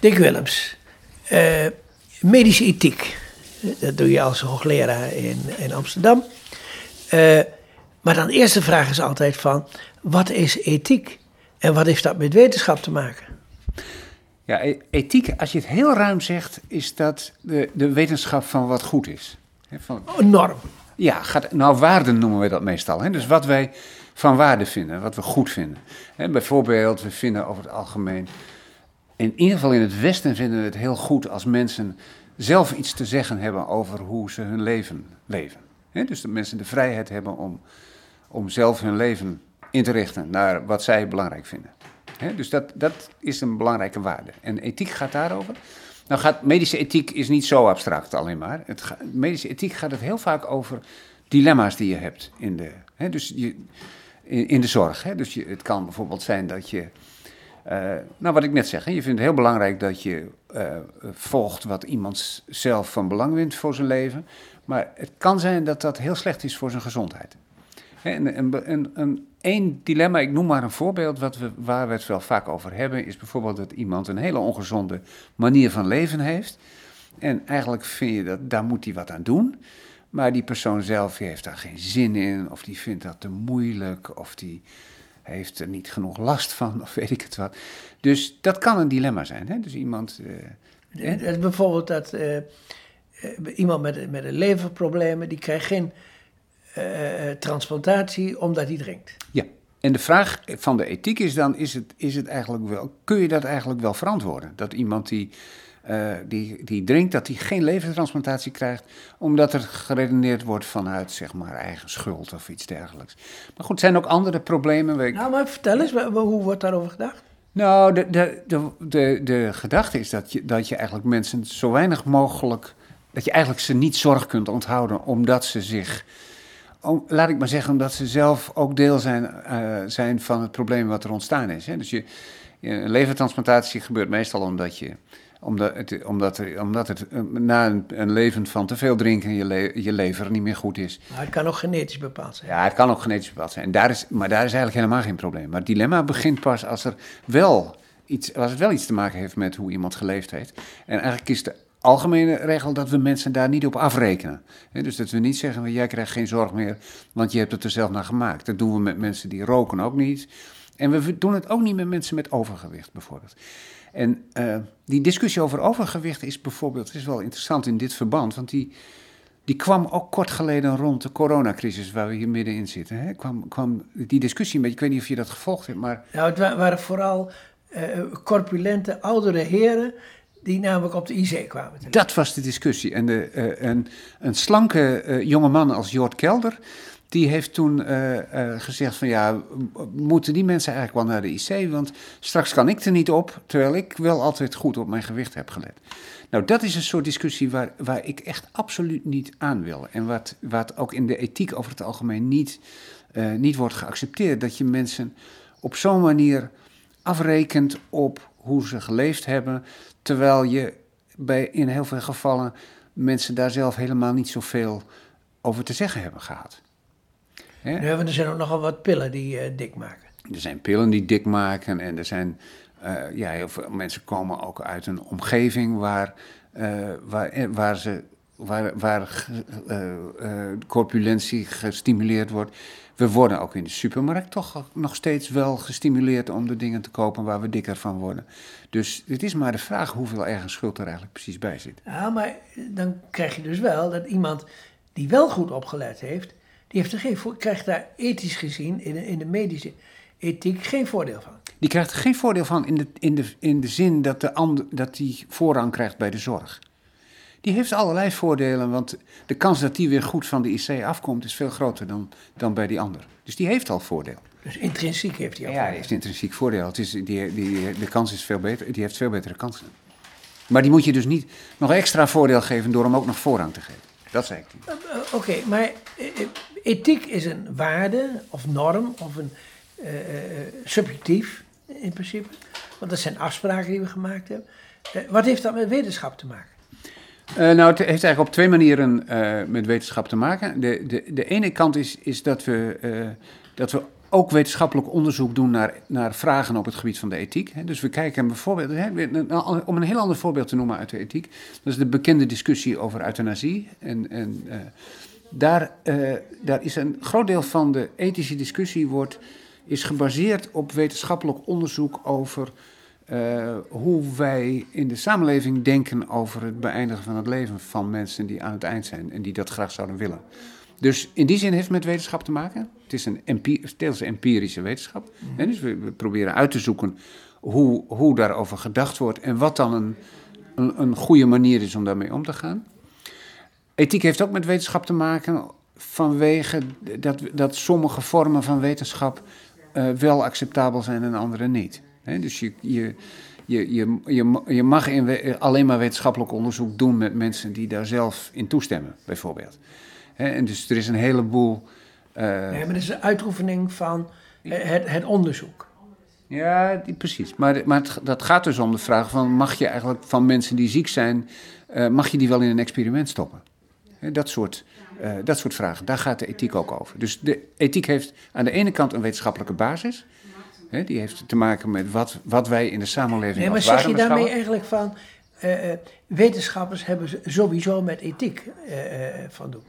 Dick Willems, eh, medische ethiek. Dat doe je als hoogleraar in, in Amsterdam. Eh, maar dan de eerste vraag is altijd van, wat is ethiek? En wat heeft dat met wetenschap te maken? Ja, e- ethiek, als je het heel ruim zegt, is dat de, de wetenschap van wat goed is. Van, Oh, norm. ja, gaat, nou waarden noemen we dat meestal. Dus wat wij van waarde vinden, wat we goed vinden. Bijvoorbeeld, we vinden over het algemeen, in ieder geval in het Westen vinden we het heel goed als mensen zelf iets te zeggen hebben over hoe ze hun leven leven. Dus dat mensen de vrijheid hebben om, om zelf hun leven in te richten naar wat zij belangrijk vinden. Dus dat, dat is een belangrijke waarde. En ethiek gaat daarover. Nou gaat medische ethiek is niet zo abstract alleen maar. Het medische ethiek gaat het heel vaak over dilemma's die je hebt in de, dus je, in, in de zorg. Dus je, het kan bijvoorbeeld zijn dat je, nou wat ik net zeg, je vindt het heel belangrijk dat je eh, volgt wat iemand zelf van belang vindt voor zijn leven. Maar het kan zijn dat dat heel slecht is voor zijn gezondheid. En, een, een, een, dilemma, ik noem maar een voorbeeld wat we, waar we het wel vaak over hebben, is bijvoorbeeld dat iemand een hele ongezonde manier van leven heeft. En eigenlijk vind je dat daar moet hij wat aan doen. Maar die persoon zelf heeft daar geen zin in, of die vindt dat te moeilijk, of die heeft er niet genoeg last van, of weet ik het wat. Dus dat kan een dilemma zijn. Hè? Dus iemand. is bijvoorbeeld dat eh, eh, iemand met, met een leverproblemen, die krijgt geen transplantatie omdat hij drinkt. Ja. En de vraag van de ethiek is dan: is het, is het eigenlijk wel, kun je dat eigenlijk wel verantwoorden? Dat iemand die, eh, die, die drinkt, dat hij geen levertransplantatie krijgt, omdat er geredeneerd wordt vanuit zeg maar eigen schuld of iets dergelijks. Maar goed, er zijn ook andere problemen. Ik- Nou, maar vertel eens, hoe wordt daarover gedacht? Nou, de, de, de, de, de gedachte is dat je, dat je eigenlijk mensen zo weinig mogelijk. dat je eigenlijk ze niet zorg kunt onthouden, omdat ze zich. om- laat ik maar zeggen, omdat ze zelf ook deel zijn, eh, zijn van het probleem wat er ontstaan is. Hè? Dus je, je- een levertransplantatie gebeurt meestal omdat je. Omdat het, omdat er, omdat het eh, na een, een leven van te veel drinken je, le- je lever niet meer goed is. Maar het kan ook genetisch bepaald zijn. Ja, het kan ook genetisch bepaald zijn. Daar is, maar daar is eigenlijk helemaal geen probleem. Maar het dilemma begint pas als, er wel iets, als het wel iets te maken heeft met hoe iemand geleefd heeft. En eigenlijk is de algemene regel dat we mensen daar niet op afrekenen. Dus dat we niet zeggen, van, jij krijgt geen zorg meer, want je hebt het er zelf naar gemaakt. Dat doen we met mensen die roken ook niet. En we doen het ook niet met mensen met overgewicht bijvoorbeeld. En eh, die discussie over overgewicht is bijvoorbeeld, is wel interessant in dit verband, want die, die kwam ook kort geleden rond de coronacrisis waar we hier middenin zitten. Hè? Kwam, kwam die discussie een beetje, ik weet niet of je dat gevolgd hebt, maar Nou, het wa- waren vooral eh, corpulente oudere heren die namelijk op de IC kwamen. dat was de discussie. En de, eh, een, een slanke jonge man als Jort Kelder, die heeft toen eh, eh, gezegd van ja, moeten die mensen eigenlijk wel naar de IC, want straks kan ik er niet op, terwijl ik wel altijd goed op mijn gewicht heb gelet. Nou, dat is een soort discussie waar, waar ik echt absoluut niet aan wil. En wat, wat ook in de ethiek over het algemeen niet, eh, niet wordt geaccepteerd. Dat je mensen op zo'n manier afrekent op hoe ze geleefd hebben, terwijl je bij, in heel veel gevallen mensen daar zelf helemaal niet zoveel over te zeggen hebben gehad. Hè? We er zijn ook nogal wat pillen die eh, dik maken. Er zijn pillen die dik maken en er zijn, eh, ja, heel veel mensen komen ook uit een omgeving waar, eh, waar, waar, ze, waar, waar corpulentie gestimuleerd wordt. We worden ook in de supermarkt toch nog steeds wel gestimuleerd om de dingen te kopen waar we dikker van worden. Dus het is maar de vraag hoeveel ergens schuld er eigenlijk precies bij zit. Ja, maar dan krijg je dus wel dat iemand die wel goed opgelet heeft, die heeft er geen, krijgt daar ethisch gezien in de, in de medische ethiek geen voordeel van. Die krijgt er geen voordeel van in de, in de, in de zin dat, de ander, dat die voorrang krijgt bij de zorg. Die heeft allerlei voordelen, want de kans dat die weer goed van de IC afkomt is veel groter dan, dan bij die ander. Dus die heeft al voordeel. Dus intrinsiek heeft hij al Ja, voordeel. heeft intrinsiek voordeel. Het is, die, die, de kans is veel beter, die heeft veel betere kansen. Maar die moet je dus niet nog extra voordeel geven door hem ook nog voorrang te geven. Dat zei ik. Eh, eh, Oké, maar eh, ethiek is een waarde of norm of een eh, eh, subjectief in principe. Want dat zijn afspraken die we gemaakt hebben. Eh, wat heeft dat met wetenschap te maken? Eh, nou, het heeft eigenlijk op twee manieren eh, met wetenschap te maken. De, de, de ene kant is, is dat, we, eh, dat we ook wetenschappelijk onderzoek doen naar, naar vragen op het gebied van de ethiek. Dus we kijken bijvoorbeeld, om een heel ander voorbeeld te noemen uit de ethiek, dat is de bekende discussie over euthanasie. En, en daar, uh, daar is een groot deel van de ethische discussie wordt, is gebaseerd op wetenschappelijk onderzoek over uh, hoe wij in de samenleving denken over het beëindigen van het leven van mensen die aan het eind zijn en die dat graag zouden willen. Dus in die zin heeft het met wetenschap te maken. Het is een deels empirische wetenschap. Mm Dus we, we, proberen uit te zoeken hoe, hoe daarover gedacht wordt en wat dan een, een, een goede manier is om daarmee om te gaan. Ethiek heeft ook met wetenschap te maken vanwege dat, dat sommige vormen van wetenschap uh, wel acceptabel zijn en andere niet. He, dus je, je, je, je, je, je mag in, alleen maar wetenschappelijk onderzoek doen met mensen die daar zelf in toestemmen, bijvoorbeeld en dus er is een heleboel. Uh, ja, maar dat is een uitoefening van eh, het, het onderzoek. Ja, die, precies. Maar, maar het, dat gaat dus om de vraag van... mag je eigenlijk van mensen die ziek zijn... Uh, mag je die wel in een experiment stoppen? Dat, soort, uh, dat soort vragen. Daar gaat de ethiek ook over. Dus de ethiek heeft aan de ene kant een wetenschappelijke basis... Hè, die heeft te maken met wat, wat wij in de samenleving nee, maar zeg je daarmee eigenlijk van... wetenschappers hebben sowieso met ethiek van doen?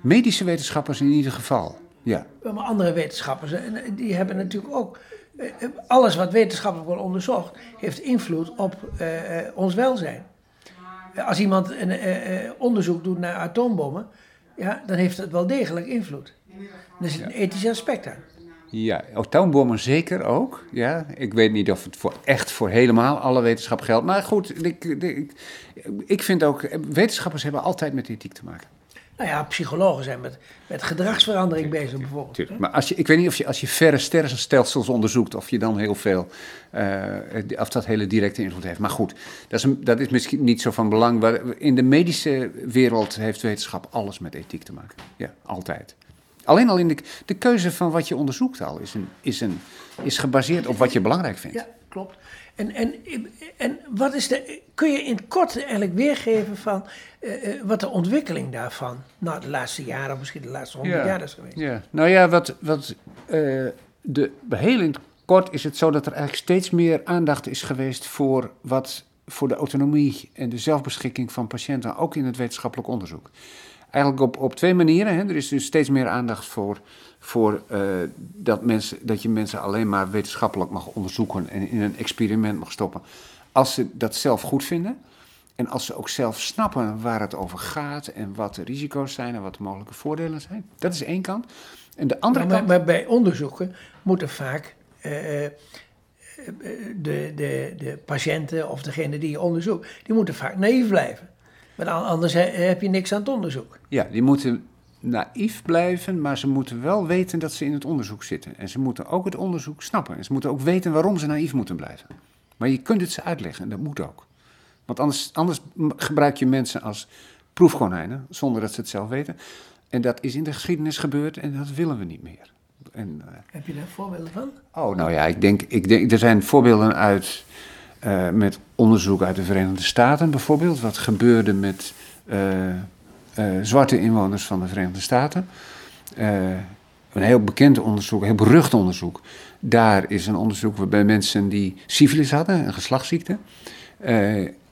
Medische wetenschappers in ieder geval, ja. Maar andere wetenschappers, die hebben natuurlijk ook... Eh, alles wat wetenschappelijk wordt onderzocht, heeft invloed op ons welzijn. Als iemand een uh, onderzoek doet naar atoombommen, ja, dan heeft het wel degelijk invloed. Er zit een ethisch aspect aan. Ja, atoombommen zeker ook. Ja. Ik weet niet of het voor, echt voor helemaal alle wetenschap geldt. Maar goed, ik, ik, ik vind ook, wetenschappers hebben altijd met ethiek te maken. Nou ja, psychologen zijn met, met gedragsverandering bezig bijvoorbeeld. Tuurlijk. Maar als je, ik weet niet of je als je verre sterrenstelsels onderzoekt, of je dan heel veel, uh, of dat hele directe invloed heeft. Maar goed, dat is, dat is misschien niet zo van belang. In de medische wereld heeft wetenschap alles met ethiek te maken. Ja, altijd. Alleen al in de, de keuze van wat je onderzoekt al is, een, is, een, is gebaseerd op wat je belangrijk vindt. Ja, klopt. En, en, en wat is de, kun je in het kort eigenlijk weergeven van uh, wat de ontwikkeling daarvan, nou de laatste jaren, misschien de laatste honderd jaar is geweest? Ja, nou ja, wat, wat uh, de, heel in het kort is het zo dat er eigenlijk steeds meer aandacht is geweest voor wat voor de autonomie en de zelfbeschikking van patiënten, ook in het wetenschappelijk onderzoek. Eigenlijk op, op twee manieren. Hè. Er is dus steeds meer aandacht voor voor uh, dat, mensen, dat je mensen alleen maar wetenschappelijk mag onderzoeken en in een experiment mag stoppen. Als ze dat zelf goed vinden en als ze ook zelf snappen waar het over gaat en wat de risico's zijn en wat de mogelijke voordelen zijn. Dat is één kant. En de andere maar, kant. Maar bij onderzoeken moeten vaak. Uh, de, de, de patiënten of degene die je onderzoekt, die moeten vaak naïef blijven. Want anders heb je niks aan het onderzoek. Ja, die moeten naïef blijven, maar ze moeten wel weten dat ze in het onderzoek zitten. En ze moeten ook het onderzoek snappen. En ze moeten ook weten waarom ze naïef moeten blijven. Maar je kunt het ze uitleggen en dat moet ook. Want anders, anders gebruik je mensen als proefkonijnen, zonder dat ze het zelf weten. En dat is in de geschiedenis gebeurd en dat willen we niet meer. En, uh, Heb je daar voorbeelden van? Oh, nou ja, ik denk, ik denk er zijn voorbeelden uit uh, met onderzoek uit de Verenigde Staten bijvoorbeeld. Wat gebeurde met uh, uh, zwarte inwoners van de Verenigde Staten. Een heel bekend onderzoek, een heel berucht onderzoek. Daar is een onderzoek waarbij mensen die syfilis hadden, een geslachtsziekte,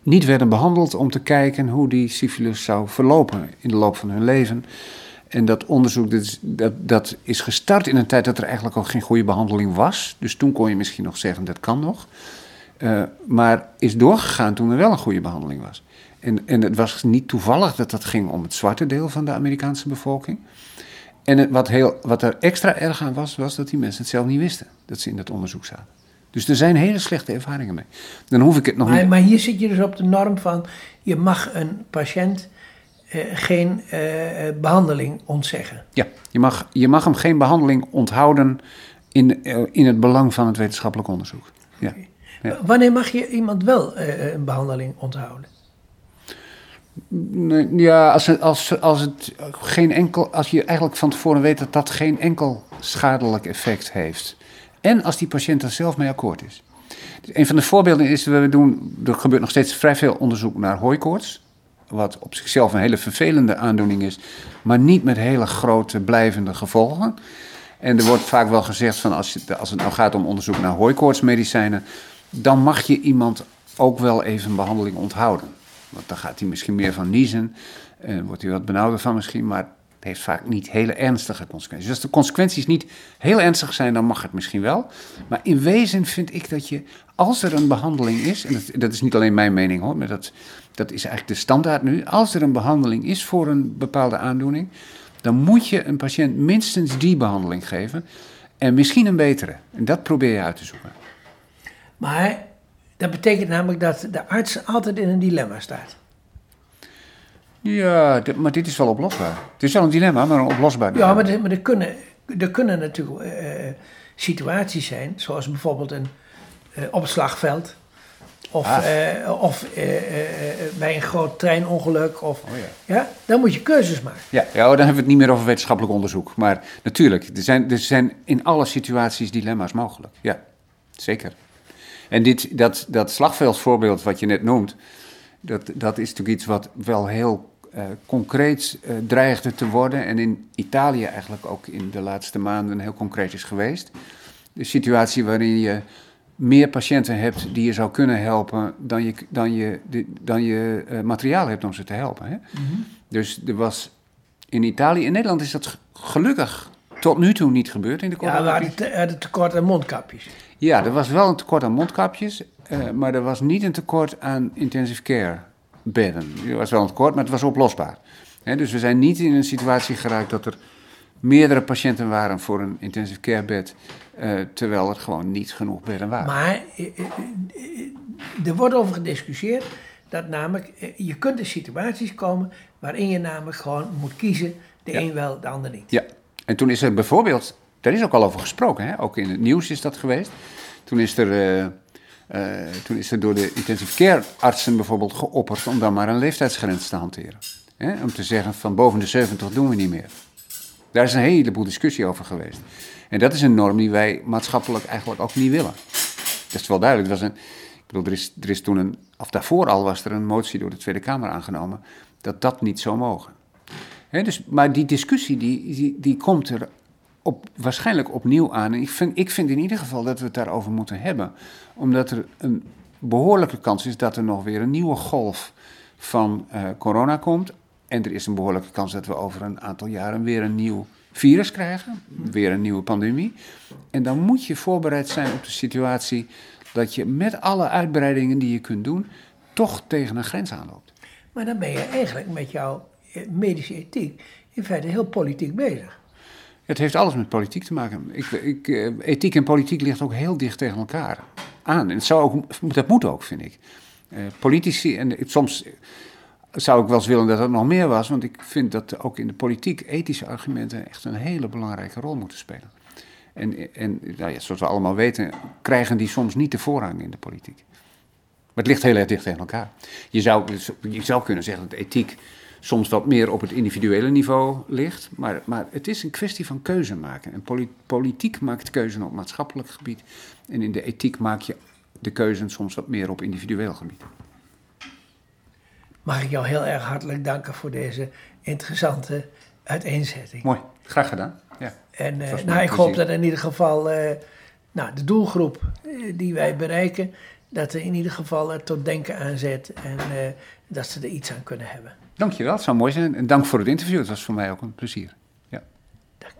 niet werden behandeld om te kijken hoe die syfilis zou verlopen in de loop van hun leven. En dat onderzoek dat, dat, dat, is gestart in een tijd dat er eigenlijk ook geen goede behandeling was. Dus toen kon je misschien nog zeggen dat kan nog. Uh, maar is doorgegaan toen er wel een goede behandeling was. En, en het was niet toevallig dat dat ging om het zwarte deel van de Amerikaanse bevolking. En het, wat, heel, wat er extra erg aan was, was dat die mensen het zelf niet wisten. Dat ze in dat onderzoek zaten. Dus er zijn hele slechte ervaringen mee. Dan hoef ik het nog maar, niet... Maar hier zit je dus op de norm van... je mag een patiënt eh, geen eh, behandeling ontzeggen. Ja, je mag, je mag hem geen behandeling onthouden... in, uh, in het belang van het wetenschappelijk onderzoek. Ja. Ja. Wanneer mag je iemand wel eh, een behandeling onthouden? Ja, als, als, als, het geen enkel, als je eigenlijk van tevoren weet dat dat geen enkel schadelijk effect heeft. En als die patiënt er zelf mee akkoord is. Dus een van de voorbeelden is, we doen, er gebeurt nog steeds vrij veel onderzoek naar hooikoorts. Wat op zichzelf een hele vervelende aandoening is, maar niet met hele grote blijvende gevolgen. En er wordt vaak wel gezegd van als, je, als het nou gaat om onderzoek naar hooikoortsmedicijnen, dan mag je iemand ook wel even een behandeling onthouden. Want dan gaat hij misschien meer van niezen, uh, wordt hij wat benauwder van misschien, maar het heeft vaak niet hele ernstige consequenties. Dus als de consequenties niet heel ernstig zijn, dan mag het misschien wel. Maar in wezen vind ik dat je, als er een behandeling is, en dat, dat is niet alleen mijn mening hoor, maar dat, dat is eigenlijk de standaard nu. Als er een behandeling is voor een bepaalde aandoening, dan moet je een patiënt minstens die behandeling geven. En misschien een betere. En dat probeer je uit te zoeken. Maar dat betekent namelijk dat de arts altijd in een dilemma staat. Ja, maar dit is wel oplosbaar. Het is wel een dilemma, maar een oplosbaar dilemma. Ja, maar, maar er, kunnen, er kunnen natuurlijk uh, situaties zijn, zoals bijvoorbeeld een uh, opslagveld. Of, ah. of bij een groot treinongeluk. Of, oh, ja. ja. dan moet je keuzes maken. Ja, ja, dan hebben we het niet meer over wetenschappelijk onderzoek. Maar natuurlijk, er zijn, er zijn in alle situaties dilemma's mogelijk. Ja, zeker. En dit, dat, dat slagveldvoorbeeld wat je net noemt, dat, dat is natuurlijk iets wat wel heel uh, concreet uh, dreigde te worden. En in Italië eigenlijk ook in de laatste maanden heel concreet is geweest. De situatie waarin je meer patiënten hebt die je zou kunnen helpen dan je, dan je, dan je uh, materiaal hebt om ze te helpen. Hè? Mhm. Dus er was in Italië, in Nederland is dat gelukkig tot nu toe niet gebeurd in de corona. Ja, we hadden te, tekort aan mondkapjes. Ja, er was wel een tekort aan mondkapjes, uh, maar er was niet een tekort aan intensive care bedden. Er was wel een tekort, maar het was oplosbaar. dus we zijn niet in een situatie geraakt dat er meerdere patiënten waren voor een intensive care bed, uh, terwijl er gewoon niet genoeg bedden waren. Maar eh, er wordt over gediscussieerd dat namelijk je kunt in situaties komen waarin je namelijk gewoon moet kiezen, de een wel, de ander niet. Ja, en toen is er bijvoorbeeld, daar is ook al over gesproken, hè? ook in het nieuws is dat geweest. Toen is er, uh, uh, toen is er door de intensive care artsen bijvoorbeeld geopperd om dan maar een leeftijdsgrens te hanteren. Hè? Om te zeggen van boven de 70 doen we niet meer. Daar is een heleboel discussie over geweest. En dat is een norm die wij maatschappelijk eigenlijk ook niet willen. Dat is wel duidelijk. een, ik bedoel, er is, er is toen een, of daarvoor al was er een motie door de Tweede Kamer aangenomen dat dat niet zou mogen dus, maar die discussie die, die, komt er op, waarschijnlijk opnieuw aan. En ik vind, ik vind in ieder geval dat we het daarover moeten hebben. Omdat er een behoorlijke kans is dat er nog weer een nieuwe golf van uh, corona komt. En er is een behoorlijke kans dat we over een aantal jaren weer een nieuw virus krijgen. Weer een nieuwe pandemie. En dan moet je voorbereid zijn op de situatie dat je met alle uitbreidingen die je kunt doen, toch tegen een grens aanloopt. Maar dan ben je eigenlijk met jouw medische ethiek in feite heel politiek bezig. Het heeft alles met politiek te maken. Ik, ik, eh, ethiek en politiek ligt ook heel dicht tegen elkaar aan. En het zou ook, dat moet ook, vind ik. Uh, politici, en soms zou ik wel eens willen dat het nog meer was, want ik vind dat ook in de politiek ethische argumenten echt een hele belangrijke rol moeten spelen. En, en nou ja, zoals we allemaal weten, krijgen die soms niet de voorrang in de politiek. Maar het ligt heel erg dicht tegen elkaar. Je zou, je zou kunnen zeggen dat ethiek soms wat meer op het individuele niveau ligt. Maar, maar het is een kwestie van keuze maken. En politiek maakt keuzen op maatschappelijk gebied. En in de ethiek maak je de keuzen soms wat meer op individueel gebied. Mag ik jou heel erg hartelijk danken voor deze interessante uiteenzetting. Mooi, graag gedaan. Ja, en uh, nou, ik hoop dat in ieder geval uh, nou, de doelgroep uh, die wij bereiken, dat er in ieder geval tot denken aanzet en dat ze er iets aan kunnen hebben. Dankjewel, het zou mooi zijn. En dank voor het interview. Het was voor mij ook een plezier. Ja. Dank.